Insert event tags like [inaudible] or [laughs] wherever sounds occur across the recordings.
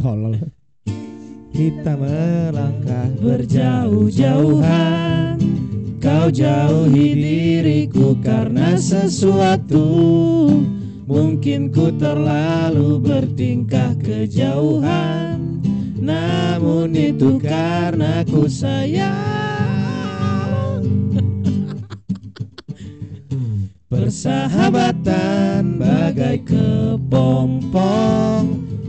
Tolol. Kita melangkah berjauh-jauhan. Kau jauhi diriku karena sesuatu. Mungkin ku terlalu bertingkah kejauhan. Namun itu karena ku sayang Persahabatan bagai kepompong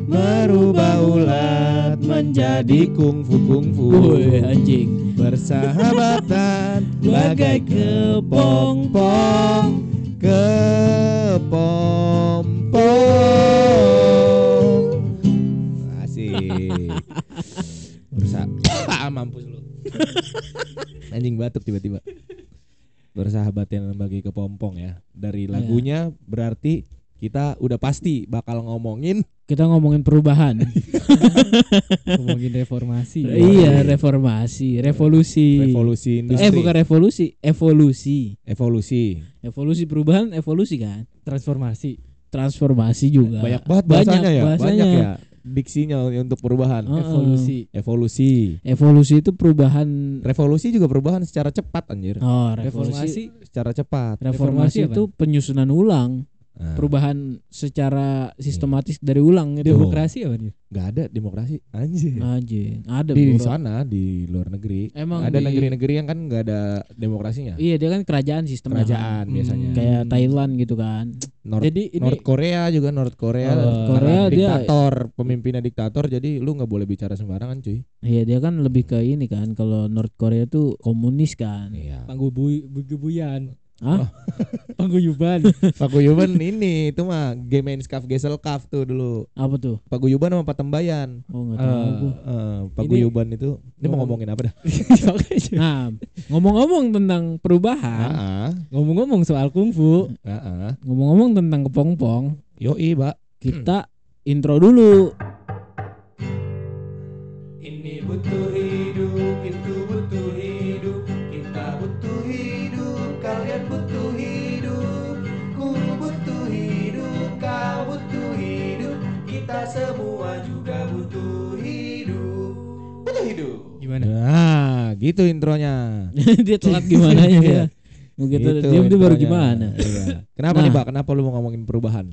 Merubah ulat menjadi kungfu kungfu anjing. Persahabatan [laughs] Bagai kepompong. Kepompong. Asik. [laughs] Berusaha [coughs] ah, mampus lu. [laughs] Anjing batuk tiba-tiba bersahabat yang bagi kepompong ya. Dari lagunya berarti kita udah pasti bakal ngomongin Kita ngomongin perubahan. [laughs] Ngomongin reformasi. Iya reformasi Revolusi. Revolusi industri. Eh bukan revolusi Evolusi. Evolusi. Evolusi perubahan evolusi kan? Transformasi. Transformasi juga. Banyak banget Banyak bahasanya ya? bahasanya. banyak ya diksinya untuk perubahan Heeh. Evolusi. evolusi Evolusi itu perubahan revolusi juga perubahan secara cepat anjir Oh Reformasi. revolusi secara cepat Reformasi Reformasi itu penyusunan ulang Nah, Perubahan secara sistematis dari ulang itu. Demokrasi apa nih? nggak ada demokrasi. Anjir. Aja Ada di bro. sana di luar negeri. Emang ada di- negeri-negeri yang kan nggak ada demokrasinya. Iya dia kan kerajaan sistemnya. Kerajaan Hmm. biasanya. Kayak Thailand gitu kan. North, Jadi ini North Korea juga North Korea. Karena Korea dia- diktator pemimpinnya diktator jadi lu nggak boleh bicara sembarangan cuy. Iya dia kan lebih ke ini kan. Kalau North Korea tuh komunis kan. Iya. Panggubuy bugubuyan. Hah? [laughs] Pangguyuban. paguyuban. Ini itu mah game main skaf gesel kaf tuh dulu. Apa tuh? paguyuban sama patembayan. Oh nggak tahu gua. Eh, paguyuban itu ini mau ngomong- ngomongin apa dah? [laughs] Nah ngomong-ngomong tentang perubahan ah Ngomong-ngomong soal kungfu, ah ah. Ngomong-ngomong tentang kepompong yoi pak Kita intro dulu. Ini butuh gimana? Nah, gitu intronya. [laughs] Dia telat gimana [laughs] ya dia Begitu Gitu dia, dia baru gimana Iya. Kenapa Nah. nih, Pak? Kenapa lu mau ngomongin perubahan?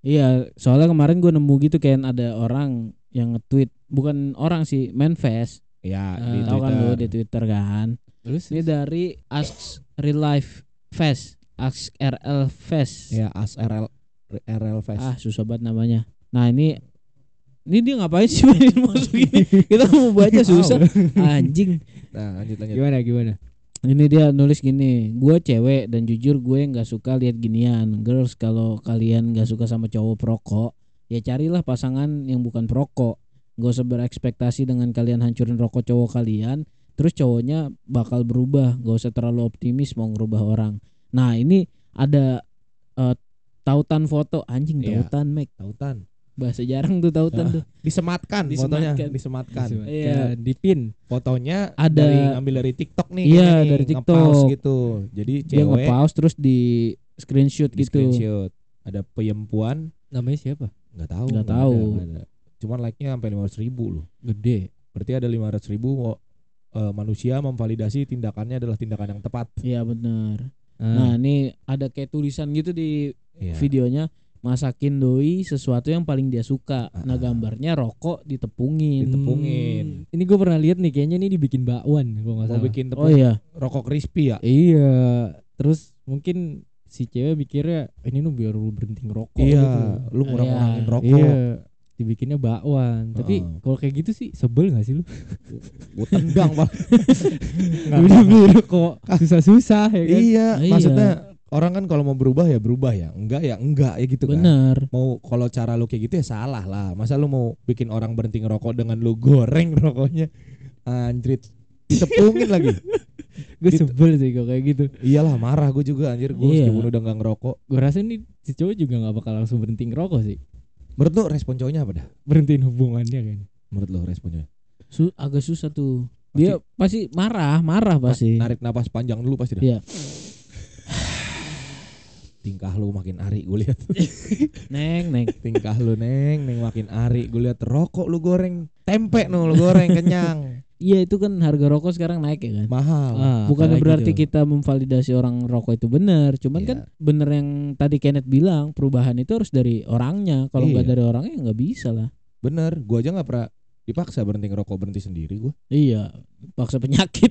Iya soalnya kemarin gue nemu gitu kayak ada orang yang nge-tweet Bukan orang sih manifest Ya, Ah, di Tahu kan Twitter. lu di Twitter kan Terus Ini dari Ask Real Life Fest Ask RL Fest Ya, As RL RL Fest. Ah susah banget namanya Nah ini ini dia ngapain sih main masuk ini? Kita mau baca susah anjing. Nah, lanjut lanjut. gimana gimana? Ini dia nulis gini, gue cewek dan jujur gue nggak suka lihat ginian. Girls kalau kalian nggak suka sama cowok perokok, ya carilah pasangan yang bukan perokok. Gak usah berekspektasi dengan kalian hancurin rokok cowok kalian, terus cowoknya bakal berubah. Gak usah terlalu optimis mau ngerubah orang. Nah ini ada eh, tautan foto anjing Iya. tautan Mac Tautan. Bahasa jarang tuh tautan tuh. Disematkan, fotonya, Disematkan. disematkan. Iya. di pin. Fotonya Ada- dari ngambil dari TikTok nih. Iya, dari TikTok. gitu. Jadi Dia cewek nge-pause terus di screenshot di gitu. screenshot. Ada perempuan Namanya siapa? nggak tahu. Nggak tahu. ada, nggak ada. Cuman like-nya sampai 500 ribu loh. Gede. Berarti ada 500 ribu oh, eh, manusia memvalidasi tindakannya adalah tindakan yang tepat. Iya benar. Ah. Nah, ini ada kayak tulisan gitu di Iya. videonya masakin doi sesuatu yang paling dia suka. Nah, Ah. gambarnya rokok ditepungin. Ditepungin. Hmm, Ini gue pernah lihat nih kayaknya ini dibikin bakwan kalau nggak Mau salah. bikin Oh tepung iya. rokok crispy ya? Iya. Terus mungkin si cewek mikirnya ini nu biar lu berhenti ngerokok iya, gitu. lu ngurang-ngurangin Iya. rokok. Iya. Dibikinnya bakwan. Tapi Heeh. kalau kayak gitu sih sebel gak sih lu? Gue tendang, Pak. [laughs] Beli rokok susah-susah ya kan? Iya, Iya. maksudnya orang kan kalau mau berubah ya berubah ya. Enggak ya enggak ya gitu kan. Bener. Mau kalau cara lu kayak gitu ya salah lah. Masa lu mau bikin orang berhenti ngerokok dengan lu goreng [laughs] rokoknya? Anjrit. Ditepungin lagi. [laughs] Gue Gitu. sebel sih kalau kayak gitu. Iyalah marah gue juga anjir gue Iya. meskipun udah nggak ngerokok. Gue rasa nih si cowok juga gak bakal langsung berhenti ngerokok sih. Menurut lu respon cowoknya apa dah? Berhentiin hubungannya kan. Menurut lu responnya? Su- agak susah tuh. Dia pasti marah, marah pasti. Narik napas panjang dulu pasti dah. Iya. Tingkah lu makin ari gue lihat [laughs] Neng, neng. tingkah lu neng neng makin ari gue lihat rokok lu goreng tempe no lu goreng kenyang Iya itu kan harga rokok sekarang naik ya kan. mahal Ah, Bukan apalagi berarti tuh. kita memvalidasi orang rokok itu benar, cuman Iya. kan bener yang tadi Kenneth bilang perubahan itu harus dari orangnya. Kalau nggak Iya. dari orangnya nggak bisa lah. bener gue aja nggak pernah dipaksa berhenti ngerokok berhenti sendiri gue Iya, paksa penyakit.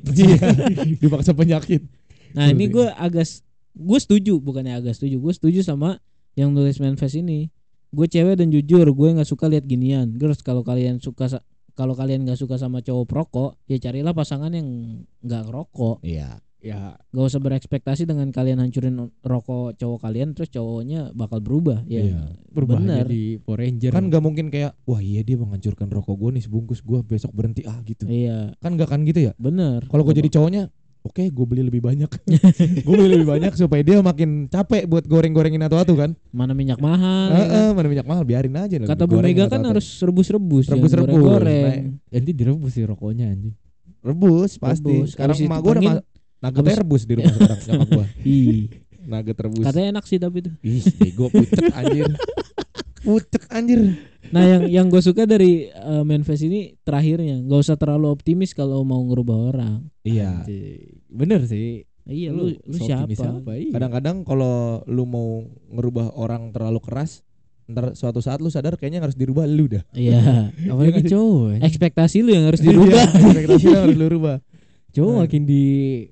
dipaksa penyakit Nah ini gue agak gue setuju bukannya agak setuju. Gue setuju sama yang nulis manifest ini. Gue cewek dan jujur gue nggak suka lihat ginian. Girls kalau kalian suka kalau kalian nggak suka sama cowok perokok ya carilah pasangan yang nggak rokok iya. Ya. Gak usah berekspektasi dengan kalian hancurin rokok cowok kalian terus cowoknya bakal berubah. Ya Iya. berubah bener. jadi Power Ranger. Kan nggak mungkin kayak wah iya dia menghancurkan rokok gue nih sebungkus gue besok berhenti. Ah gitu. Iya. Kan nggak kan gitu ya? Bener kalau gue jadi cowoknya oke gue beli lebih banyak. [laughs] Gue beli lebih banyak supaya dia makin capek buat goreng-gorengin atau-atau kan. Mana minyak mahal ya kan? Heeh, mana minyak mahal biarin aja lah, kata Bu goreng Mega kan harus rebus-rebus Rebus-rebus, goreng-goreng. nanti direbus sih rokoknya anjing. Rebus pasti. Rebus. sekarang emak gue udah habis- rebus di rumah sekarang nyokap gue [laughs] Ih, nugget rebus. Katanya enak sih tapi tuh ih bego pucet anjir. [laughs] Pucet anjir Nah yang yang gue suka dari uh, manifest ini terakhirnya nggak usah terlalu optimis kalau mau ngerubah orang. iya Anjing. bener sih Iya lu lu seoptimis siapa? Iya. kadang-kadang kalau lu mau ngerubah orang terlalu keras ntar suatu saat lu sadar kayaknya harus dirubah lu dah Iya. [laughs] apalagi cowok anjing. [laughs] Ekspektasi lu yang harus dirubah. Iya, ekspektasi lu harus lu rubah cowok Hmm. makin di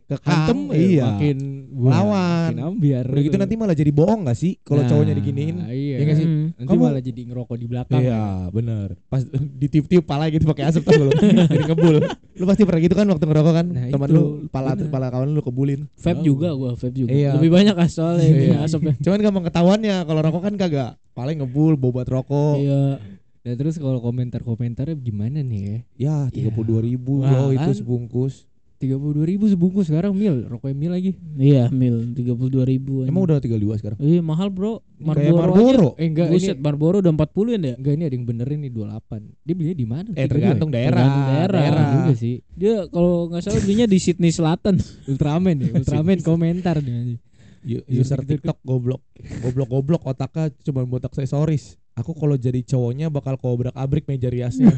Kekang, hantem, iya. makin Lawan. makin ambiar udah gitu nanti malah jadi bohong gak sih kalau Nah, cowoknya diginiin iya Iya nggak sih? Nanti Kamu- malah jadi ngerokok di belakang Iya bener Pas ditiup-tiup pala gitu pakai asap tau [laughs] lu Jadi ngebul Lu pasti pernah gitu kan waktu ngerokok kan Nah, Teman lu pala, bener. pala kawan lu kebulin Vape Oh. juga gua, vape juga. Iya. Lebih banyak asalnya punya Iya. asapnya. Cuman gampang ketahuannya Kalau rokok kan kagak Paling ngebul bobat rokok Iya. Nah terus kalau komentar-komentarnya gimana nih ya? Ya tiga puluh dua ribu Wah, loh itu kan. sebungkus Tiga puluh dua ribu sebungkus sekarang mil, rokoknya mil lagi. Iya, mil 32 ribu. Emang udah tiga dua sekarang Iya mahal bro. Kayak Marlboro. Marlboro Eh enggak Buset, ini Marlboro udah 40 ya enggak ini ada yang benerin nih 28. Dia belinya di mana? Eh 32 tergantung ya? daerah Tergantung daerah. Daerah juga sih. Dia kalau nggak salah belinya di Sydney Selatan. [laughs] Ultraman ya, Ultraman komentar dia anjing. Yu- Iya, User. TikTok goblok Goblok-goblok otaknya cuma buat aksesoris Aku kalau jadi cowoknya bakal kobrak abrik meja riasnya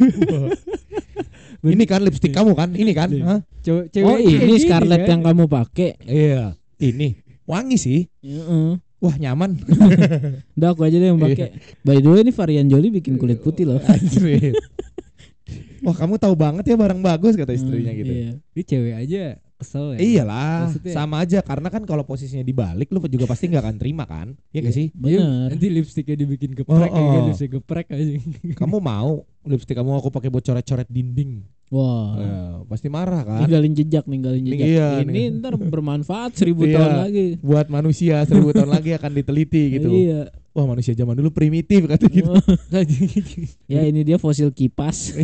[laughs] Ini kan lipstick kamu kan Ini kan Iya. Hah? Cewek oh ini Scarlett yang kamu pakai. Iya Ini Wangi sih Heeh. Wah nyaman [laughs] Udah aku aja deh yang pakai. By the way ini varian Jolly bikin kulit putih loh. [laughs] Wah kamu tahu banget ya barang bagus kata istrinya Hmm, gitu. Iya. Ini cewek aja kesel ya. Iyalah, Maksudnya- sama aja karena kan kalau posisinya dibalik lu juga pasti nggak akan terima kan? Iya gak sih? Dia Bener. Nanti lipstiknya dibikin geprek Oh, kayak oh. lipstik geprek aja. [laughs] Kamu mau lipstick kamu aku pakai buat coret-coret dinding? Wah. Ya, pasti marah kan? Ninggalin jejak, ninggalin jejak. Iya, ini nih. ntar bermanfaat seribu Iya. tahun lagi. Buat manusia seribu tahun lagi akan diteliti gitu. Iya. Wah manusia zaman dulu primitif kata gitu. [laughs] ya ini dia fosil kipas.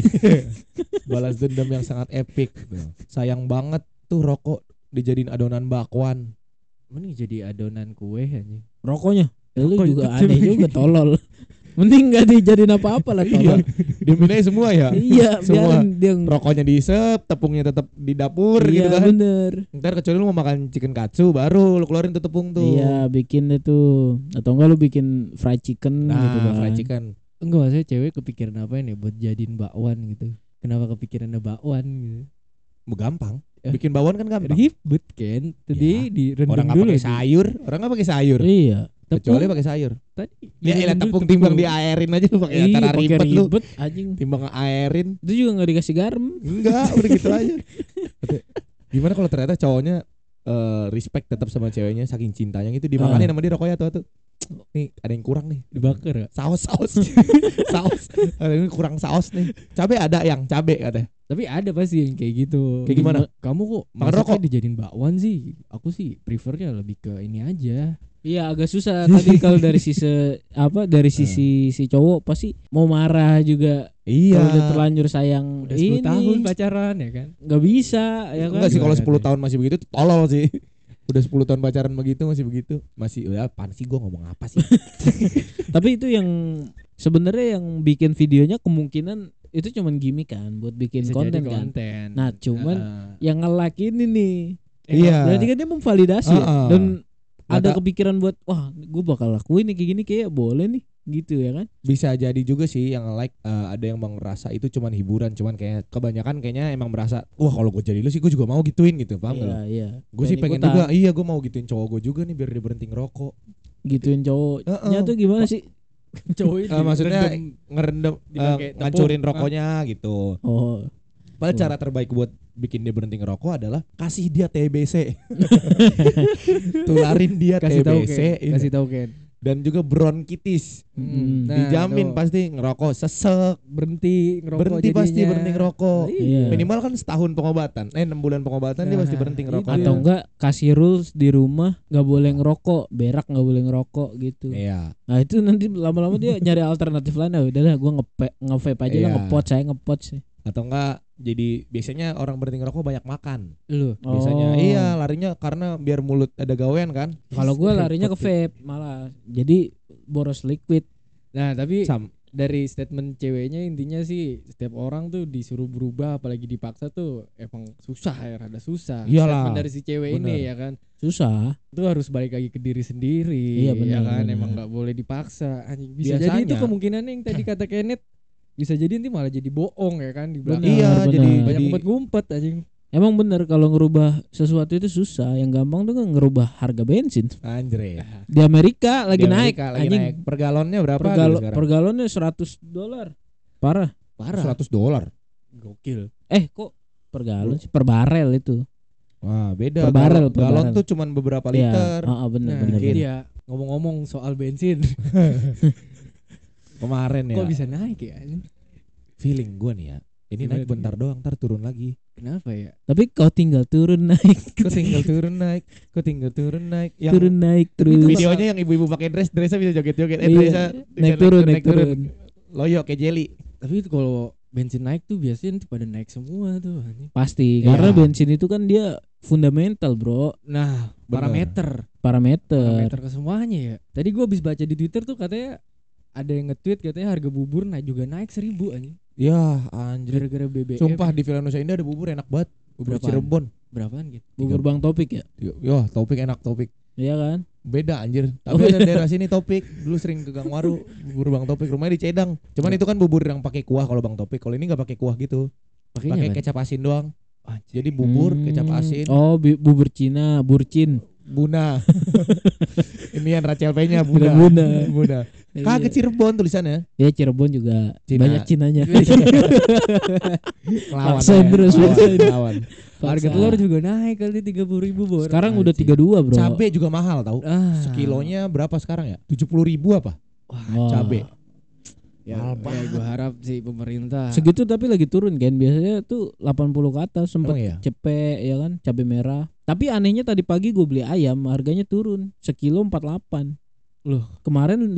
[laughs] Balas dendam yang sangat epic. Sayang banget tuh rokok dijadiin adonan bakwan. Mending jadi adonan kue anjing. Rokoknya. Ya, lu Rokok juga aneh juga tolol. [laughs] Mending gak dijadiin apa-apa lah [laughs] tolol. Diemin aja semua ya. iya, [laughs] Semua. dia Rokoknya diisep, tepungnya tetap di dapur iya, gitu kan. bener. Ntar kecuali lu mau makan chicken katsu baru lu keluarin tuh tepung tuh. Iya, bikin itu atau enggak lu bikin fried chicken Nah, gitu kan. fried chicken. Enggak maksudnya cewek kepikiran apa nih buat jadiin bakwan gitu. Kenapa kepikirannya bakwan gitu? Gampang. Eh. Bikin bawon kan gampang. Ribet kan. Tadi Ya, direndam Orang nggak pakai sih. sayur, orang nggak pakai sayur. Iya. Kecuali pakai sayur. Tadi Ya elah dulu tepung timbang diaerin aja lu pakai cara pakai ribet lu. ribet anjing. Timbang aerin. Itu juga nggak dikasih garam. Enggak, udah gitu aja. [laughs] Gimana kalau ternyata cowoknya eh, respect tetap sama ceweknya saking cintanya gitu dimakanin Ah. sama dia rokoknya tuh tuh. Nih ada yang kurang nih. dibakar ya. Saus saus. [laughs] saus. Ada yang kurang saus nih. Cabe ada yang cabe katanya. Tapi ada pasti yang kayak gitu. Kayak gimana? Kamu kok Makan masaknya rokok? dijadiin bakwan sih? Aku sih prefernya lebih ke ini aja. Iya agak susah tadi [laughs] kalau dari sisi apa dari sisi si cowok pasti mau marah juga Iya. kalau udah terlanjur sayang Udah 10 ini tahun pacaran ya kan? nggak bisa ya kan Enggak sih kalau Gimana 10 deh? tahun masih begitu tolol sih. Udah 10 tahun pacaran begitu masih begitu. Masih ya apaan sih gua ngomong apa sih? [laughs] tapi itu yang sebenarnya yang bikin videonya kemungkinan itu cuman gimmick kan buat bikin Bisa konten jadi kan konten. Nah, cuman Heeh. yang nge-like ini nih Iya. berarti kan dia memvalidasi ya. Heeh. dan ada kepikiran buat wah gue bakal lakuin nih kayak gini kayak boleh nih gitu ya kan bisa jadi juga sih yang like eh, ada yang bang ngerasa itu cuman hiburan cuman kayak kebanyakan kayaknya emang merasa wah kalau gue jadi lu sih gue juga mau gituin gitu paham iya gak iya gue sih pengen ikutan. juga iya gue mau gituin cowok gue juga nih biar dia berhenti ngerokok gituin cowoknya Heeh. tuh gimana sih [laughs] cowok Eh, maksudnya ngerendam tepung. ngancurin rokoknya gitu oh Padahal Hmm. cara terbaik buat bikin dia berhenti ngerokok adalah kasih dia TBC. [laughs] Tularin dia kasih tahu TBC Ken ini. kasih tahu Ken dan juga bronkitis. Mm. Nah, Dijamin tuh. pasti ngerokok sesek, berhenti ngerokok berhenti pasti jadinya. berhenti ngerokok. Iya. Minimal kan setahun pengobatan. Eh 6 bulan pengobatan dia Nah, pasti berhenti ngerokok. atau enggak kasih rules di rumah nggak boleh ngerokok berak nggak boleh ngerokok gitu Iya. nah itu nanti lama-lama dia nyari alternatif lain ah udahlah gue ngepe ngevape aja lah Iya. ngepot saya ngepot sih Atau enggak jadi biasanya orang berhenti ngerokok banyak makan. lu? Biasanya. Oh. iya larinya karena biar mulut ada gawean kan. kalau gue [laughs] larinya ke vape malah. Jadi boros liquid. Nah tapi Sam. dari statement ceweknya intinya sih setiap orang tuh disuruh berubah apalagi dipaksa tuh emang susah ya rada susah. Iyalah. statement dari si cewek Bener. ini ya kan. Susah. Itu harus balik lagi ke diri sendiri Iya, ya benar, kan emang nggak boleh dipaksa anjing. Bisa jadi itu Biasanya- kemungkinannya yang tadi kata Kenneth [laughs] bisa jadi nanti malah jadi bohong ya kan di belakang Benar, Iya, benar. jadi banyak jadi ngumpet-ngumpet anjing emang bener kalau ngerubah sesuatu itu susah yang gampang tuh kan ngerubah harga bensin anjir. [laughs] di Amerika lagi Di naik Amerika lagi anjing naik. Per galonnya berapa per, gitu galo- sekarang? per galonnya 100 dolar parah parah 100 dolar. gokil eh kok per galon sih per barel itu Wah, beda. Per barel, Galon- per galon barel. tuh cuman beberapa Iya, liter. ah, ah, bener nah bener, itu bener. dia ngomong-ngomong soal bensin [laughs] Kemarin ya. kok bisa naik ya? Feeling gua nih ya. Ini Gimana naik bentar doang, ntar turun lagi. kenapa ya tapi kau tinggal turun naik Kok tinggal turun naik, kok tinggal turun naik. Yang turun naik terus videonya yang ibu-ibu pakai dress, dressnya bisa joget-joget. Eh, Iya, dressnya naik turun naik turun Loyo kayak jelly. tapi itu kalau bensin naik tuh biasanya nanti pada naik semua tuh pasti Iya. karena bensin itu kan dia fundamental bro nah Bener. parameter parameter parameter ke semuanya ya tadi gua habis baca di twitter tuh katanya ada yang nge-tweet katanya harga bubur naik juga naik seribu anjing Ya, anjir. gara-gara BBM Sumpah di Villa Nusa Indah ada bubur enak banget. Bubur Berapaan? Cirebon. berapaan gitu bubur bang topik ya Yo, topik enak topik. iya kan Beda anjir. Oh, Tapi ada iya. daerah sini topik. Dulu sering ke Gang Waru, bubur Bang Topik. Rumahnya di Cedang. Cuman itu kan bubur yang pakai kuah kalau Bang Topik. Kalau ini nggak pakai kuah gitu. Pakai kecap asin doang. Jadi bubur, Hmm. kecap asin, oh bubur Cina burcin buna. [laughs] ini yang Rachel P-nya [laughs] Buna. buna. Buna. buna. Kagak Cirebon tulisannya. ya Cirebon juga Cina. banyak Cinanya [laughs] Lawan. Paksain ya. terus, Lawan, harga telur juga naik kali tiga puluh ribu bor sekarang udah Anjing. 32 bro Cabe juga mahal tau. ah Sekilonya berapa sekarang ya? 70 ribu apa? Wah. Cabe. Ya, mahal ya gue harap sih pemerintah. Segitu tapi lagi turun kan biasanya tuh 80 ke atas sempet Emang iya? cepet ya kan cabe merah. Tapi anehnya tadi pagi gue beli ayam harganya turun. Sekilo 48 Loh. kemarin 55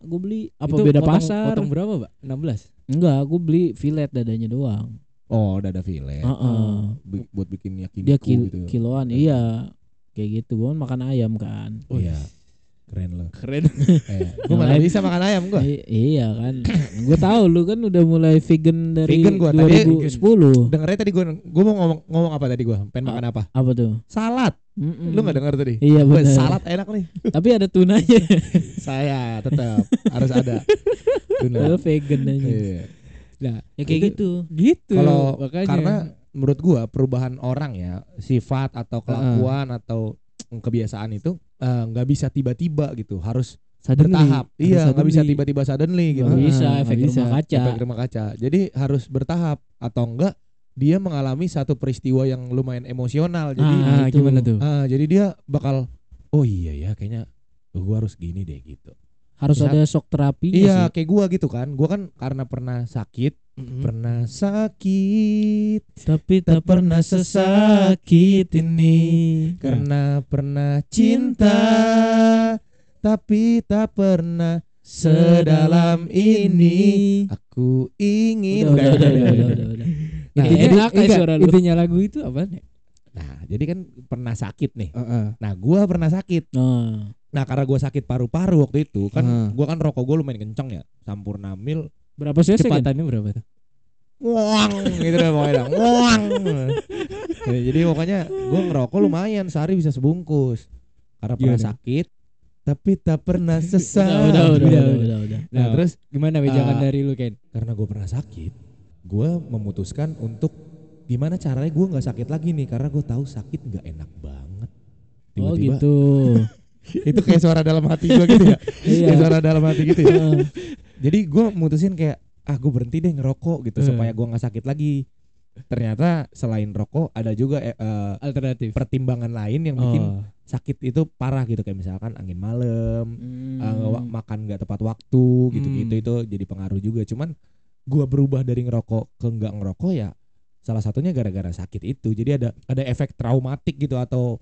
gue beli apa Itu beda potong- pasar? potong berapa pak 16 enggak gue beli fillet dadanya doang. Oh, udah ada filet. Heeh. Bi- buat bikin yakiniku dia kil- gitu. kiloan iya. Kayak gitu gue kan makan ayam kan. Iya. Keren loh. keren Eh, gue mana lain- bisa makan ayam gue. I- iya kan [laughs] gue tahu lu kan udah mulai vegan dari Vegan gua, tadi 2010 Dengernya tadi gue gue mau ngomong ngomong apa tadi gue? Pengen makan apa? apa tuh Salad. Mm-mm. Lu nggak denger tadi? iya benar salad enak nih. tapi ada tunanya [laughs] Saya tetap harus ada. Tuna. Lu vegan aja Iya. nah ya kayak Itu- gitu gitu Kalau karena menurut gua perubahan orang ya sifat atau kelakuan atau kebiasaan itu eh, nggak bisa tiba-tiba gitu harus Suddenly. bertahap. Harus iya nggak bisa tiba-tiba suddenly gitu. Nggak bisa Ah, efek nggak bisa. rumah kaca. efek rumah kaca. Jadi harus bertahap atau enggak dia mengalami satu peristiwa yang lumayan emosional. Jadi Ah, ah, itu. gimana tuh? Ah, jadi dia bakal oh iya ya kayaknya gua harus gini deh gitu harus Misal- ada shock terapi iya kayak gua gitu kan. Gua kan karena pernah sakit Mm-mm. pernah sakit tapi tak pernah sesakit ini. Karena pernah cinta. Tapi tak pernah Sedalam ini. Aku ingin udah udah Udah, udah udah, udah. Udah. Nah, Intinya jadi- enggak, suara lu. intinya lagu itu apa nih? Nah jadi kan pernah sakit nih. Heeh. Nah gua pernah sakit. Oh. Nah karena gua sakit paru-paru waktu itu Kan Hmm. gua kan rokok gua lumayan kenceng ya Sampurna mil berapa cc kan kecepatannya berapa tuh Ngoang gitu deh pokoknya Ngoang Ya, Jadi pokoknya gua ngerokok lumayan Sehari bisa sebungkus karena pernah Gimana? sakit tapi tak pernah [laughs] sesal. Udah, udah, udah, udah, udah, udah. udah, udah. Nah, terus gimana wejangan Ah. dari lu Ken? karena gue pernah sakit, gue memutuskan untuk gimana caranya gue nggak sakit lagi nih karena gue tahu sakit nggak enak banget. Oh Tiba-tiba gitu. [laughs] itu kayak suara dalam hati gue gitu ya. [laughs] Iya. Kayak suara dalam hati gitu ya. Jadi gue mutusin kayak ah gue berhenti deh ngerokok gitu Hmm. supaya gue nggak sakit lagi. Ternyata selain rokok ada juga eh, eh, Alternatif. pertimbangan lain yang bikin Oh. sakit itu parah gitu kayak misalkan angin malam, Hmm. eh, wa- makan nggak tepat waktu gitu-gitu Hmm. itu jadi pengaruh juga. Cuman gua berubah dari ngerokok ke nggak ngerokok ya salah satunya gara-gara sakit itu. Jadi ada ada efek traumatik gitu atau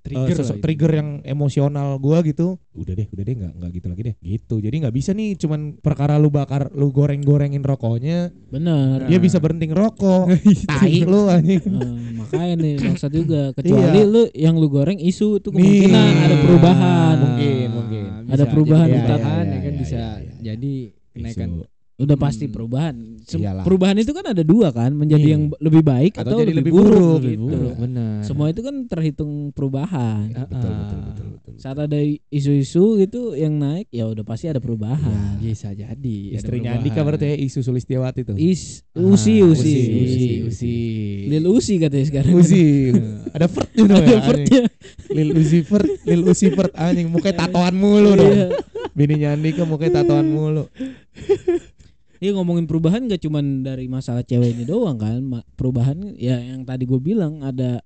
trigger lah itu. trigger yang emosional gua gitu. Udah deh, udah deh nggak nggak gitu lagi deh. Gitu. Jadi nggak bisa nih cuman perkara lu bakar lu goreng-gorengin rokoknya, Bener. dia bisa berhenti ngerokok. [laughs] Tai lu anjing. Eh, makanya nih maksud juga kecuali Iya. lu yang lu goreng isu itu kemungkinan Nih. ada perubahan. Mungkin, mungkin. Ada perubahan jadi di perubahan tangan. ya kan Iya, bisa iya, iya. jadi kenaikan Isu. Udah pasti Hmm. perubahan. Sem- Iyalah. perubahan itu kan ada dua kan, menjadi Iya. yang lebih baik Atau atau, jadi lebih buruk, buruk, gitu. lebih buruk. benar. Semua itu kan terhitung perubahan. Ah, Betul, ah. betul, betul, betul. Saat ada isu-isu gitu yang naik, ya udah pasti ada perubahan. bisa jadi. Istrinya. Andika berarti ya Isu Sulistiawati tuh. Is, Ah, usi, usi, Usi, usi, usi. Lil Usi katanya sekarang. Uzi. [laughs] Ada Fert juga Ada ya, Fertnya. Lil Uzi Fert, Lil Uzi Fert anjing mukanya tatoan mulu dong. Iya. Bininya Andika mukanya tatoan mulu. Iya ngomongin perubahan gak cuman dari masalah cewek ini doang kan Perubahan ya yang tadi gue bilang ada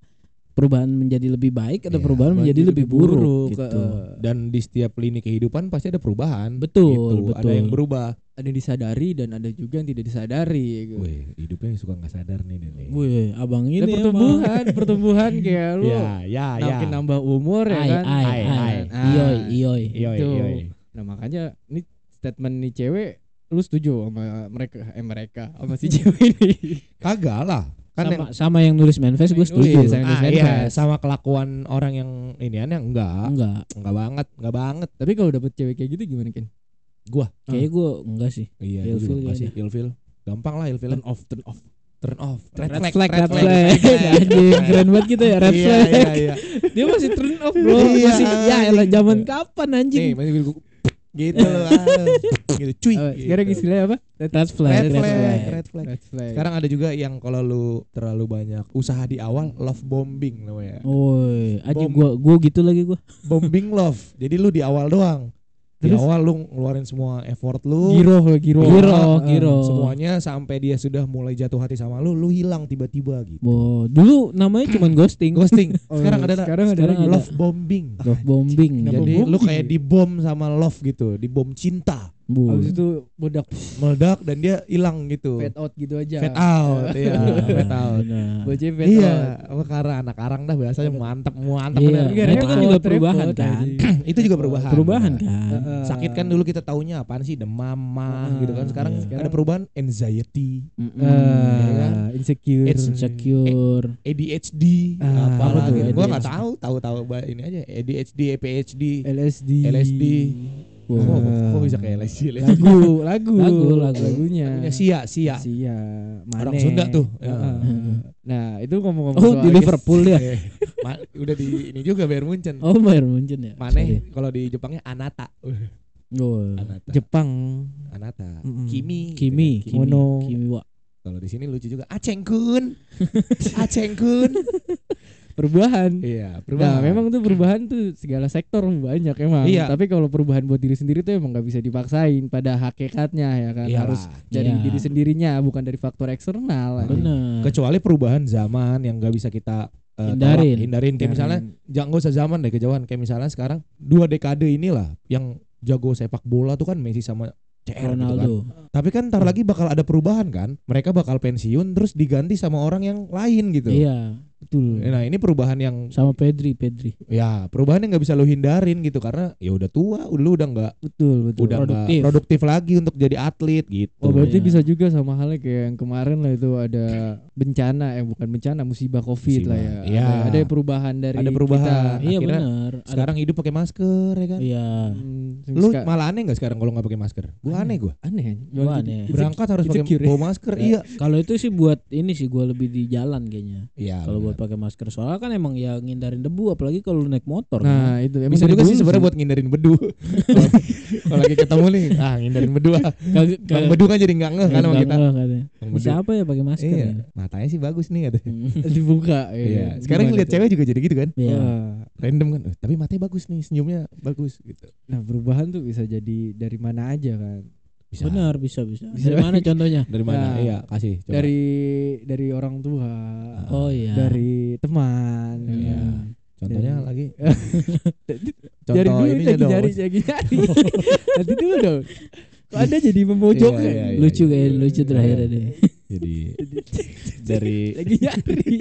perubahan menjadi lebih baik Ada Iya, perubahan menjadi lebih buruk, gitu Dan di setiap lini kehidupan pasti ada perubahan. Betul, Gitu. Ada betul. yang berubah. ada yang disadari dan ada juga yang tidak disadari. gitu. Wih, hidupnya suka nggak sadar nih nih. Wih abang ini Ada pertumbuhan, pertumbuhan [laughs] kayak lu Ya, ya, ya. makin nambah umur ya Ai, kan. ai, Ai, ai. Ah. Iyoi Yoi, Itu. yoi. Nah makanya ini statement nih cewek lu setuju sama mereka eh mereka sama si cewek ini [laughs] Kagak lah. Kan sama, yang sama yang nulis manifest gue nulis, setuju yang- ah, nulis iya, manifest. sama kelakuan orang yang inian yang enggak. Enggak Enggak banget, enggak banget. tapi kalau dapet cewek kayak gitu gimana kan Gua. Kayaknya gue enggak sih Iya, Ilfil gua juga enggak sih, ilfil. Gampang lah ilfil. turn off turn off Turn off. Red flag, red flag [laughs] Anjing, Keren banget gitu ya red Iya, flag iya, iya. [laughs] Dia masih turn off bro Iya, Masih ya zaman kapan anjing Nih, masih gua gitu loh. ah. gitu cuy. Eh, sekarang gitu. istilahnya apa Red flag red flag, red flag. red flag Sekarang ada juga yang kalau lu terlalu banyak usaha di awal love bombing namanya. Woi, aja gua gua gitu lagi gua. Bombing love. Jadi lu di awal doang. Di Terus? awal lu ngeluarin semua effort lu. giro giro Giro, Ah, giro. Semuanya sampai dia sudah mulai jatuh hati sama lu, lu hilang tiba-tiba gitu. Bo, dulu namanya cuman ghosting. Ghosting. [laughs] Oh, sekarang ada sekarang ada sekarang ada. love bombing. Love bombing. Jadi bombing lu kayak ya? dibom sama love gitu, dibom cinta. Bu. Habis itu bodak Meledak dan dia hilang gitu. fade out gitu aja Fade out, [laughs] iya, Ah, fade out. benar. Bocah fade Iya, out karena anak arang dah biasanya mantap, mantap Iya, bener. nah, itu kan juga perubahan kan. [clears throat] itu juga perubahan. Perubahan kan. Sakit kan dulu kita taunya apaan sih demam mah Ah, gitu kan. Sekarang iya. ada perubahan anxiety, Mm-mm. Ah, kan? insecure It's Insecure. ADHD, Ah, apa lagi? Gua nggak ADHD? tahu, tahu-tahu ba- ini aja ADHD, APHD. LSD LSD. Wow. Kok, kok bisa kayak LSD? LSD? lagu [laughs] lagu Lagu, lagu. lagunya Lagunya Sia, Sia. Sia Orang Mane. Sunda tuh. Heeh. nah itu ngomong-ngomong Oh, soal di Liverpool ya. [laughs] Eh, udah di ini juga Bayern Munchen. Oh, Bayern Munchen ya. Maneh kalau di Jepangnya Anata. Oh. Anata. Jepang Anata. Mm-mm. Kimi. Kimi. Kimi, Mono. Kalau di sini lucu juga Aceng Kun. [laughs] Aceng Kun. Perubahan Iya, Nah, perubahan. memang tuh perubahan tuh segala sektor banyak emang. Iya. Tapi kalau perubahan buat diri sendiri tuh emang nggak bisa dipaksain pada hakikatnya ya kan. Iyalah. Harus dari Iya. diri sendirinya bukan dari faktor eksternal. Benar. kecuali perubahan zaman yang gak bisa kita eh, Hindarin. tolak, hindarin kayak misalnya jangan gak usah zaman deh kejauhan kayak misalnya sekarang dua dekade inilah yang jago sepak bola tuh kan Messi sama CR gitu kan. Ronaldo. Tapi kan ntar lagi bakal ada perubahan kan. Mereka bakal pensiun terus diganti sama orang yang lain gitu. Iya, betul. Nah, ini perubahan yang Sama Pedri, Pedri. ya perubahan yang nggak bisa lo hindarin gitu karena ya udah tua, lu udah nggak Betul, betul. udah Produktif. produktif lagi untuk jadi atlet gitu. Oh berarti Iya. bisa juga sama halnya kayak yang kemarin lah itu ada bencana eh bukan bencana musibah covid Musibah. lah ya. Iya. Ada, ada perubahan dari Ada perubahan. kita. Iya benar. Ada- Sekarang hidup pakai masker ya kan. Iya. Hmm, Lu suka- malah aneh nggak sekarang kalau nggak pakai masker? Gua aneh gua. aneh. Gua aneh. Berangkat harus pakai ya? bawa masker. Iya. Kalau itu sih buat ini sih gua lebih di jalan kayaknya. Iya. Kalau buat. Pakai masker soalnya kan emang ya ngindarin debu apalagi kalau lu naik motor kan. Nah, itu emang Bisa juga sih sebenarnya buat ngindarin bedu. Kalau- [laughs] Kalau lagi ketemu nih, ah ngindarin bedu ah. Bang kagak- bedu kan jadi enggak ngeh kan sama kita. enggak, katanya. Bang Bisa bedu. apa ya pakai masker Iya, ya? matanya sih bagus nih katanya. Hmm. [laughs] dibuka. Iya. Sekarang Gimana lihat tuh? cewek juga jadi gitu kan. Iya. Random kan. Eh, tapi matanya bagus nih, senyumnya bagus gitu. Nah, perubahan tuh bisa jadi dari mana aja kan. Bisa. Benar, bisa bisa. Bisa. Dari mana contohnya? [laughs] Dari mana? Ya. Iya, kasih coba. Dari dari orang tua. Oh iya. Dari teman. Iya. Contohnya dari- lagi. [laughs] Dari Contoh dulu ininya lagi dong. nyari lagi nyari. Nanti dulu dong. Kok ada jadi memojokkan? Iya, iya, iya. lucu kayak lucu terakhir deh. Jadi [laughs] dari lagi nyari.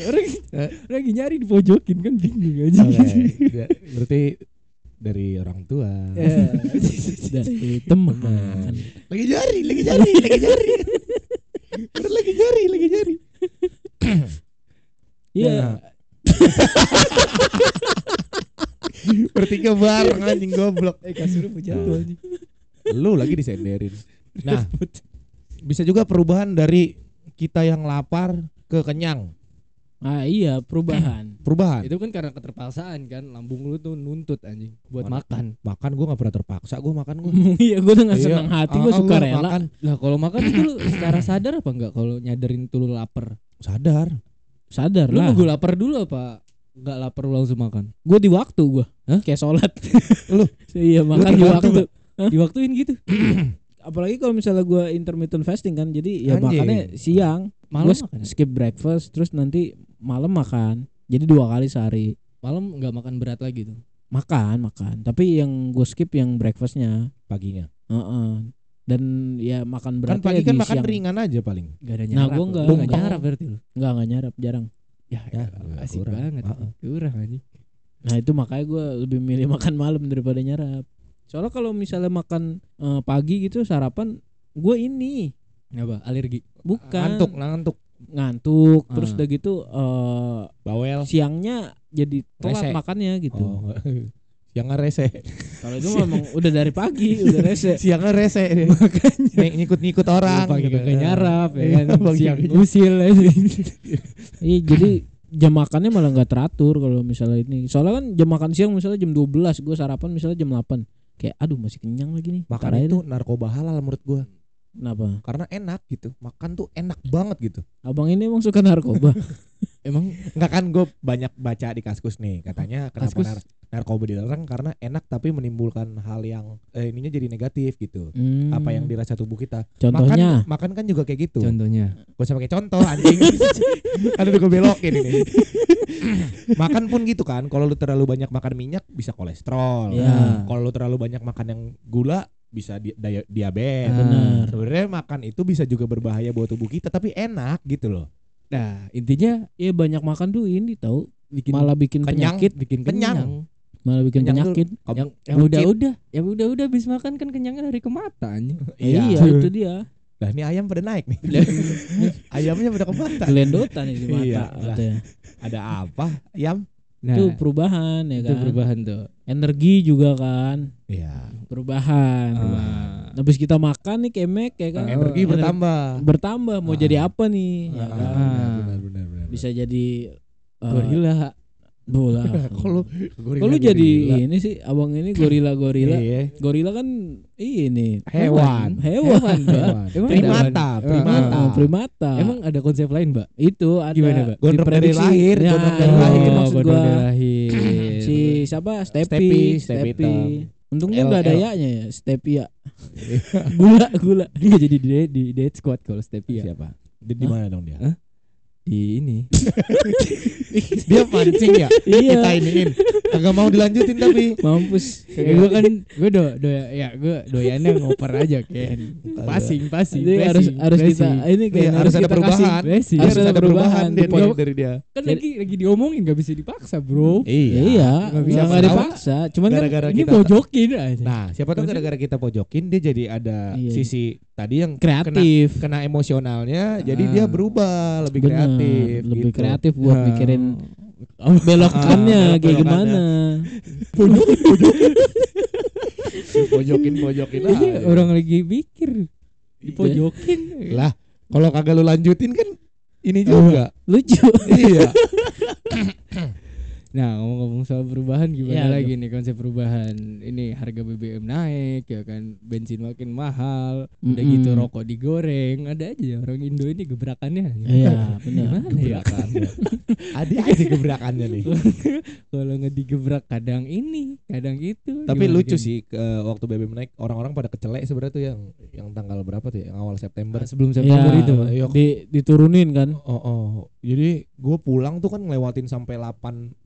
orang Eh. lagi nyari dipojokin kan bingung aja. Oke, ya, berarti dari orang tua. Ya. [laughs] Dari teman. Lagi nyari, lagi nyari, lagi nyari. Bener lagi nyari, lagi nyari. [clears throat] Iya. Nah. [laughs] Bertiga bareng anjing goblok. Eh kasurnya mau jatuh Nah. anjing. Lu lagi disenderin. [laughs] Nah, bisa juga perubahan dari kita yang lapar ke kenyang. Ah iya, perubahan. [clears throat] Perubahan. Itu kan karena keterpaksaan kan lambung lu tuh nuntut anjing buat Mana- makan. Makan gua nggak pernah terpaksa, gua makan gua. [laughs] Iya, gue dengan Iya. senang hati gue ah, suka gua rela. makan. Lah kalau makan itu lu secara sadar apa enggak kalau nyadarin tuh lu lapar? Sadar. Sadar Lu lah. nunggu lapar dulu apa enggak lapar lu langsung makan? Gue di waktu gue. Hah? Kayak sholat. [laughs] Lu? [laughs] iya makan di di waktu, waktu. Diwaktuin gitu. [clears throat] Apalagi kalau misalnya gue intermittent fasting kan, jadi ya Anjing. makannya siang, Malam Gua skip breakfast, terus nanti malam makan. Jadi dua kali sehari. Malam enggak makan berat lagi tuh. Makan, makan. Tapi yang gue skip yang breakfastnya. Paginya. Heeh. Dan ya makan berat Kan pagi kan makan ringan aja paling. Enggak ada Nah, nyarap. gua enggak, Lu enggak nyarap berarti lu. Enggak enggak nyarap, jarang. Ya, Ya, asik kurang. banget. Ah, ah. Kurang anjing. Nah itu makanya gue lebih milih [laughs] makan malam daripada nyarap. Soalnya kalau misalnya makan eh, pagi gitu sarapan, gue ini Apa? Alergi. bukan Ngantuk, ngantuk. Ngantuk. Terus Ah. udah gitu eh Bawel. siangnya jadi telat Rese. makannya gitu. Oh. [laughs] Siangnya rese. Kalau itu memang udah dari pagi [laughs] udah rese. Siangnya rese. [laughs] Makanya ngikut-ngikut orang. pagi gitu. kagak nyarap ya Iya, kan. Siang usil aja. Iya jadi jam makannya malah nggak teratur kalau misalnya ini. Soalnya kan jam makan siang misalnya jam 12 gue sarapan misalnya jam 8 Kayak aduh masih kenyang lagi nih. Makan itu deh. narkoba halal menurut gua. Kenapa? Karena enak gitu. Makan tuh enak banget gitu. Abang ini emang suka narkoba. [laughs] Emang Enggak kan gue banyak baca di Kaskus nih katanya kenapa Kaskus? nar- narkoba dilarang karena enak tapi menimbulkan hal yang eh, ininya jadi negatif gitu. Hmm, Apa yang dirasa tubuh kita. contohnya? Makan, makan kan juga kayak gitu. contohnya Gak usah pakai contoh anjing. kan udah gue belokin ini. [laughs] makan pun gitu kan. Kalau lu terlalu banyak makan minyak bisa kolesterol. Iya. Kalau lu terlalu banyak makan yang gula bisa di, dia- diabetes. Benar. Sebenarnya makan itu bisa juga berbahaya buat tubuh kita tapi enak gitu loh. Nah, intinya Iya banyak makan tuh ini tahu bikin malah bikin kenyang. penyakit, bikin kenyang. kenyang. malah bikin Kenyang tuh penyakit. Kamu- Yang, yang udah-udah, yang udah-udah habis makan kan kenyangnya dari ke mata anjing. [laughs] Iya, Iya. itu dia. Lah ini ayam pada naik nih. [laughs] Ayamnya pada ke mata. Gelendotan nih di mata. Iya. Ada apa? Ayam? Nah, Itu perubahan ya itu kan. perubahan tuh. Energi juga kan. Iya. Perubahan. Ah. Habis kita makan nih kemek ya kan. Energi Ener- bertambah. bertambah mau Ah. jadi apa nih? ya Ah, kan? benar, benar, benar, Bisa jadi uh, Gorila. Bola. [laughs] Lu Kok lu jadi ini sih abang ini gorila gorila. Iya. Gorila kan ini Hewan. Hewan. Hewan. Emang Primata, primata. Ah, primata. Emang ada konsep lain, Mbak? itu ada Gimana, Mbak? Gondrong dari lahir, Ya, gondrong dari itu [clears throat] lahir. maksud gua. dari lahir. si siapa Stepi Stepi, Stepi, Stepi. Untungnya nggak ada ya-nya ya Stepi ya. [laughs] gula gula. Dia jadi di di dead squad kalau Stevia. Siapa? Di, mana dong dia? Hah? Di ini. [laughs] dia pancing ya? Kita iya. iniin. Kagak mau dilanjutin tapi. Mampus. Kayak gue kan gue do do ya gue doyannya ngoper aja kan. Passing, passing, Jadi harus passing, harus kita passing. ini kayak Iya, harus ada kita perubahan. kasih- Passing. Harus ada perubahan di pos- dari dia. Kan lagi lagi diomongin gak bisa dipaksa, Bro. Iya, iya. Nggak bisa tahu. dipaksa. Cuman kan Gara-gara Ini kita mojokin aja. Nah, siapa tahu gara-gara kita pojokin dia jadi ada Iya. sisi tadi yang kreatif. kena emosionalnya, jadi Ah. dia berubah lebih Bener, kreatif. lebih gitu. kreatif buat Nah. mikirin [laughs] belokannya Ah, kayak gimana. [laughs] Pojokin pojokin Iya, aja. orang lagi mikir dipojokin. Lah, kalau kagak lu lanjutin kan ini juga. Lucu. iya. [laughs] Nah ngomong-ngomong soal perubahan gimana Iya, lagi nih konsep perubahan Ini harga BBM naik ya kan Bensin makin mahal Udah Mm-mm. gitu rokok digoreng Ada aja ya orang Indo ini gebrakannya Iya, benar. Gimana ya Gebrakannya. [laughs] Ada aja gebrakannya nih. [laughs] Kalau nggak digebrak kadang ini Kadang itu Tapi Gimana, lucu Ken? sih ke waktu BBM naik orang-orang pada kecelek sebenarnya tuh yang yang tanggal berapa tuh ya? Yang awal September. Ah, Sebelum Ya, September itu Iya. di, diturunin kan. Oh, oh. Jadi gue pulang tuh kan ngelewatin sampai 8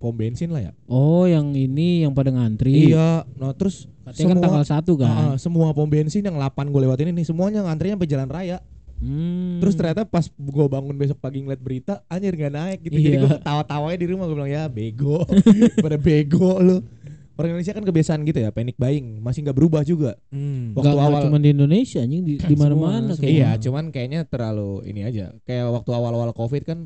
pom bensin lah ya. Oh, yang ini yang pada ngantri. Iya. Nah terus Katanya kan tanggal 1 kan. Ah, semua pom bensin yang 8 gue lewatin ini semuanya ngantrinya sampai jalan raya. Hmm. Terus ternyata pas gue bangun besok pagi ngeliat berita, anjir nggak naik gitu. Jadi Iya. gue ketawa-tawanya di rumah gue bilang ya bego, [laughs] pada bego lu. Orang Indonesia kan kebiasaan gitu ya, panic buying, masih nggak berubah juga. Hmm. Waktu nggak awal- cuma di Indonesia anjing di, di mana-mana Semua, kayaknya. Iya, cuman kayaknya terlalu ini aja. Kayak waktu awal-awal covid kan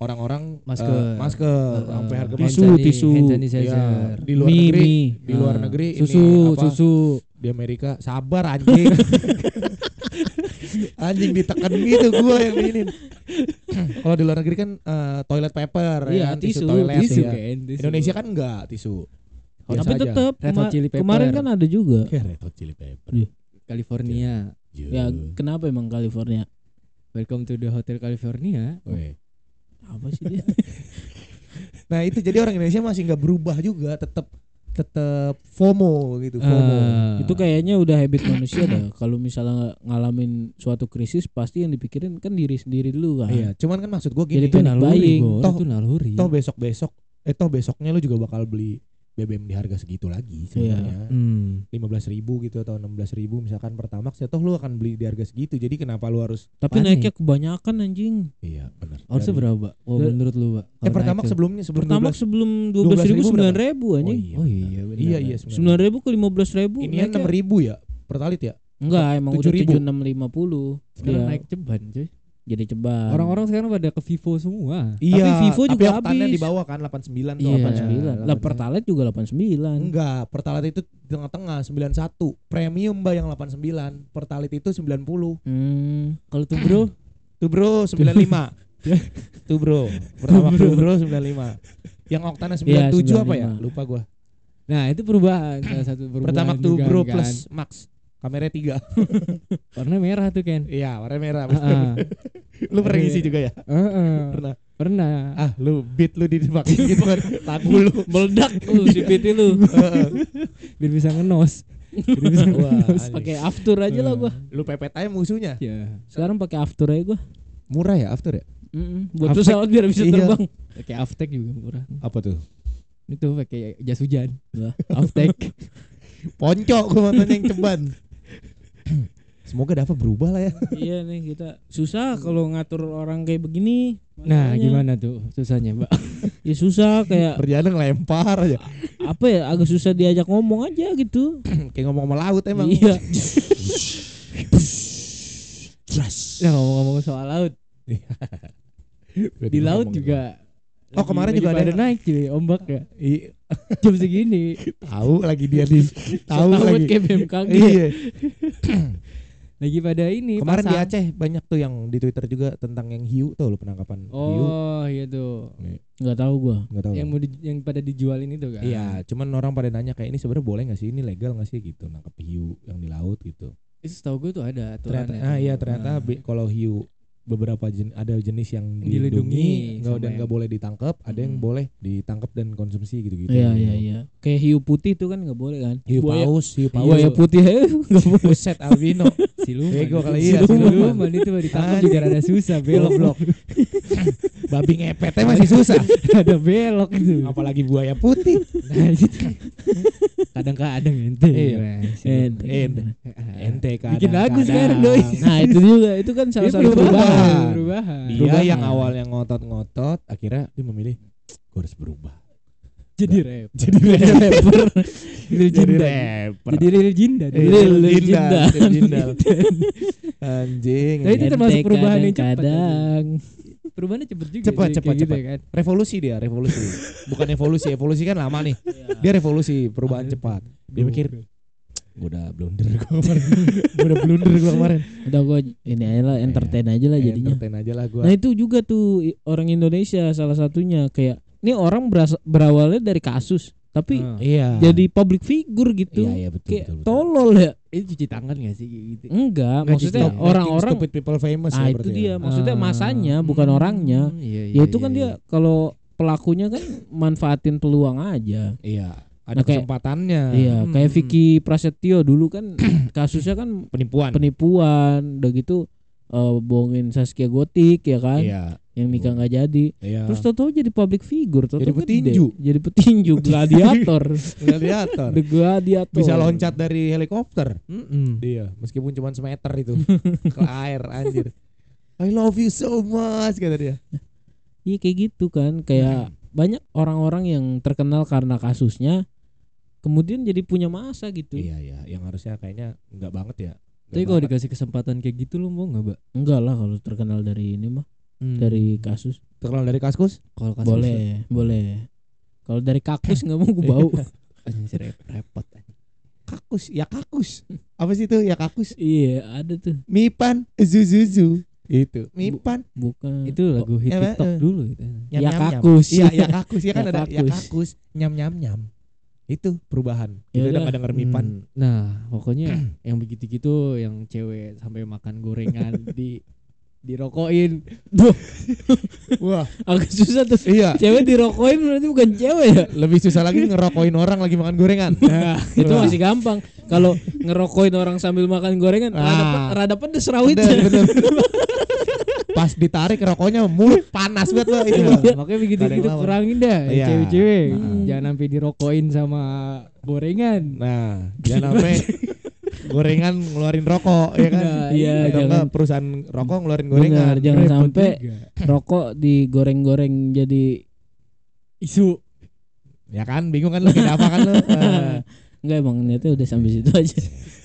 orang-orang Masker. eh, masker Uh, sampai harga hand Tisu, sani- tisu. hand Iya, sanitizer. di luar Mie, negeri, mie. di luar Ah, negeri ini Susu, apa, susu. di Amerika sabar anjing. [laughs] anjing ditekan gitu gua yang ini. Kalau di luar negeri kan eh, toilet paper Iya, ya kan, tisu, toilet Tisu ya. kan tisu. Indonesia kan enggak tisu. Biasa Tapi tetap Pepper. kemarin kan ada juga. Kayak Red Hot Chili Pepper. California Ya, kenapa emang California? Welcome to the Hotel California Weh. Apa sih dia? [laughs] Nah itu jadi orang Indonesia masih nggak berubah juga, tetap tetap FOMO gitu, FOMO. Ah. itu kayaknya udah habit manusia dah. Kalau misalnya ngalamin suatu krisis pasti yang dipikirin kan diri sendiri dulu kan. Iya, cuman kan maksud Jadi gini, tuh kan, naluri, buying. Bor, Toh- itu naluri toh besok-besok eh toh besoknya lu juga bakal beli BBM di harga segitu lagi sebenarnya. Hmm. lima belas ribu gitu atau enam belas ribu misalkan pertamax ya toh lu akan beli di harga segitu jadi kenapa lu harus Tapi Panik. naiknya kebanyakan anjing. iya benar Harusnya berapa? Oh, Dari- menurut lu, Pak? eh pertamax sebelumnya sebelum Pertamax 12 sebelum dua belas ribu 12.000 sembilan ribu oh anjing. iya Oh iya, benar. iya iya Sembilan ribu ke lima belas ribu. ini enam ribu ya pertalit ya Enggak, emang udah 7.000. tujuh enam lima puluh. Sekarang naik ceban, cuy. Jadi ceban. Orang-orang sekarang pada ke Vivo semua. iya Vivo tapi juga oktannya habis. di bawah kan 89 tuh Iya. 89. Lah 89. Pertalite juga 89. enggak pertalit itu di tengah-tengah 91 premium mbak yang 89 pertalit itu 90 Hmm. Kalau tuh bro, [clears throat] tuh bro 95 [laughs] tuh bro pertama tuh bro 95 yang oktannya 97 Iya, apa ya 95. lupa gua nah itu perubahan salah satu perubahan. pertama tuh bro kan. plus max kamera tiga [laughs] warna merah tuh Ken. iya warna merah Heeh. [laughs] lu pernah ngisi juga ya Heeh. pernah Pernah. ah lu beat lu dipakai gitu kan lagu lu Meledak lu si PT lu. [laughs] Heeh. Biar bisa ngenos. Biar bisa ngenos. Pakai after aja lah gua. lu pepet aja musuhnya Ya. Sekarang pakai after aja gua. murah ya after ya Mm-mm. Buat Aftek- pesawat biar bisa iya. terbang. Pakai Aftek juga murah. apa tuh Itu pakai jas hujan. Aftek. ponco gua matanya yang ceban [clears throat] semoga dapat berubah lah ya. [laughs] Iya nih kita susah kalau ngatur orang kayak begini. Nah, Makanya, gimana tuh? Susahnya, Mbak? [laughs] Ya susah kayak kerjaan ngelempar aja. Apa ya agak susah diajak ngomong aja gitu. [clears throat] kayak ngomong sama laut emang. Iya. [laughs] Nah, ngomong-ngomong soal laut, di laut juga Oh, kemarin juga ada naik cuy ombak ya. [laughs] Jam segini. tahu lagi dia di tahu Tahu lagi kayak BMKG. iya [clears throat] Lagi pada ini kemarin di pasang. Aceh banyak tuh yang di Twitter juga tentang yang hiu tuh lo penangkapan hiu Oh, iya tuh. Nggak tahu gua. nggak tahu Yang mau di- yang pada dijualin itu kan. iya cuman orang pada nanya kayak ini sebenarnya boleh nggak sih ini legal nggak sih gitu nangkap hiu yang di laut gitu Itu setahu gue tuh ada ternyata ah tuh. iya ternyata Nah. kalau hiu beberapa jen, ada jenis yang Dilindungi nggak yang- nggak boleh ditangkap ada yang Hmm. boleh ditangkap dan konsumsi gitu gitu Iya iya iya. Kayak hiu putih itu kan nggak boleh kan? hiu Buaya- paus hiu paus Buaya putih [laughs] nggak boleh. Buset albino siluman. Bego kali iya, siluman. siluman. itu ditangkap juga rada susah belok blok. Babi ngepetnya masih susah [laughs] ada belok itu. apalagi buaya putih Nah, itu. Kadang-kadang ente. Iya. Nah, Ente. ente ente kadang Bikin lagu sekarang, doi. Nah itu juga itu kan salah Itu satu perubahan. perubahan. Dia Perubahan. yang awalnya ngotot-ngotot akhirnya dia memilih gue harus berubah Jadi rap. jadi [laughs] rapper. Jadi rapper Jadi Lil Jindan. Eh, Lil Jindan. Lil Jindan. [laughs] anjing Nah, itu termasuk Ente perubahan yang cepat, kadang-kadang. Perubahannya cepet juga. Cepat, cuy, cepat, kayak gitu cepat. kan. revolusi dia revolusi bukan evolusi evolusi kan lama nih dia revolusi perubahan cepat dia mikir Gua udah blunder gua kemarin. [laughs] Gua udah blunder gua kemarin. Udah gue ini aja lah entertain aja lah jadinya. Entertain aja lah gua. Nah itu juga tuh orang Indonesia salah satunya kayak ini orang beras- berawalnya dari kasus tapi Ah. Iya. jadi public figure gitu. Iya, iya betul kayak betul. betul. tolol ya. Itu cuci tangan gak sih gitu? Enggak, Nggak, maksudnya orang-orang stupid people famous ah ya itu berarti dia ya. maksudnya Ah. masanya bukan Hmm, orangnya. Iya, Ya itu kan dia kalau pelakunya kan manfaatin peluang aja. Iya. Ada Nah, kayak- kesempatannya. Iya, Hmm, kayak. Vicky Prasetyo dulu kan [coughs] kasusnya kan Penipuan. penipuan, udah gitu eh, bohongin Saskia Gotik ya kan, Iya. Yang nikah nggak jadi. Iya. Terus tau-tau jadi public figure, tau Jadi petinju. jadi [laughs] petinju, gladiator, [laughs] gladiator. the gladiator. Bisa loncat dari helikopter. Mm-mm. Dia, meskipun cuma semeter itu [laughs] ke air anjir. I love you so much kata dia. Iya kayak gitu kan, kayak banyak orang-orang yang terkenal karena kasusnya, kemudian jadi punya masa gitu. Iya iya, yang harusnya kayaknya enggak banget ya. Nggak Tapi kalau dikasih kesempatan kayak gitu lu mau nggak, Mbak? Enggak lah kalau terkenal dari ini mah, Hmm. dari kasus. terkenal dari kaskus, kalau kasus boleh, boleh. Kalau dari kakus nggak mau gue bau. [laughs] Anjir, rep- repot. kakus, ya kakus. Apa sih itu? Ya kakus. iya, ada tuh. Mipan, zuzuzu. Itu. Mipan. Bukan. Itu lagu hit ya, TikTok eh. dulu gitu. Nyam, Ya kakus. Iya, ya kakus. Ya kan [laughs] Ya ada ya kakus. kakus. Nyam nyam nyam. Itu perubahan. Ya Kita udah nggak denger Mipan. Hmm. Nah, pokoknya yang begitu gitu yang cewek sampai makan gorengan [laughs] di dirokokin. [laughs] Wah, Agak susah tuh. iya. Cewek dirokokin berarti bukan cewek ya? Lebih susah lagi ngerokokin orang lagi makan gorengan. Nah, itu masih gampang. Kalau ngerokokin orang sambil makan gorengan, rada, Ah. pe- rada pedes Bener, rawitnya. bener. Pas ditarik rokoknya mulut panas banget lah itu. Nah, mah. makanya begitu gitu kurangin dah Iya. cewek-cewek. Hmm. Jangan sampai dirokokin sama gorengan. Nah, jangan sampai [laughs] gorengan ngeluarin rokok ya kan. Nah, iya, Atau jangan. perusahaan rokok ngeluarin gorengan. Benar, jangan Repot sampai juga. rokok digoreng-goreng jadi isu. Ya kan, bingung kan lu kayak apa kan lu. Eh, [laughs] enggak emang niatnya udah sampai situ aja. [laughs]